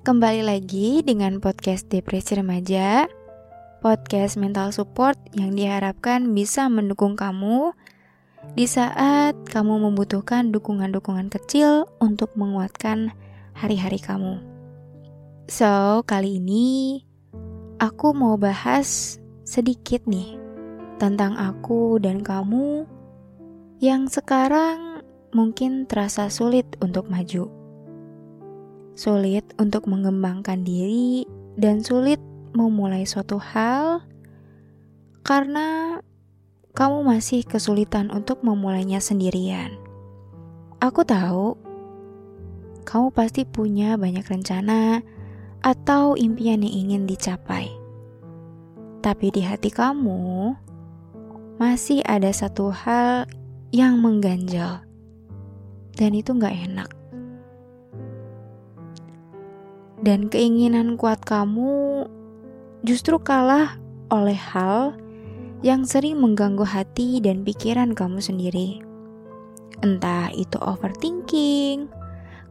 kembali lagi dengan podcast Depresi Remaja, podcast mental support yang diharapkan bisa mendukung kamu di saat kamu membutuhkan dukungan-dukungan kecil untuk menguatkan hari-hari kamu. So, kali ini aku mau bahas sedikit nih tentang aku dan kamu yang sekarang mungkin terasa sulit untuk maju. Sulit untuk mengembangkan diri dan sulit memulai suatu hal karena kamu masih kesulitan untuk memulainya sendirian. Aku tahu kamu pasti punya banyak rencana atau impian yang ingin dicapai. Tapi di hati kamu masih ada satu hal yang mengganjal, dan itu gak enak. Dan keinginan kuat kamu justru kalah oleh hal yang sering mengganggu hati dan pikiran kamu sendiri. Entah itu overthinking,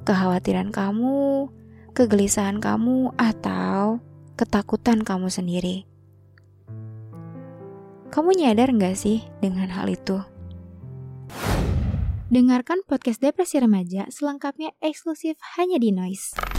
kekhawatiran kamu, kegelisahan kamu, atau ketakutan kamu sendiri. Kamu nyadar nggak sih dengan hal itu? Dengarkan podcast Depresi Remaja selengkapnya eksklusif hanya di Noise.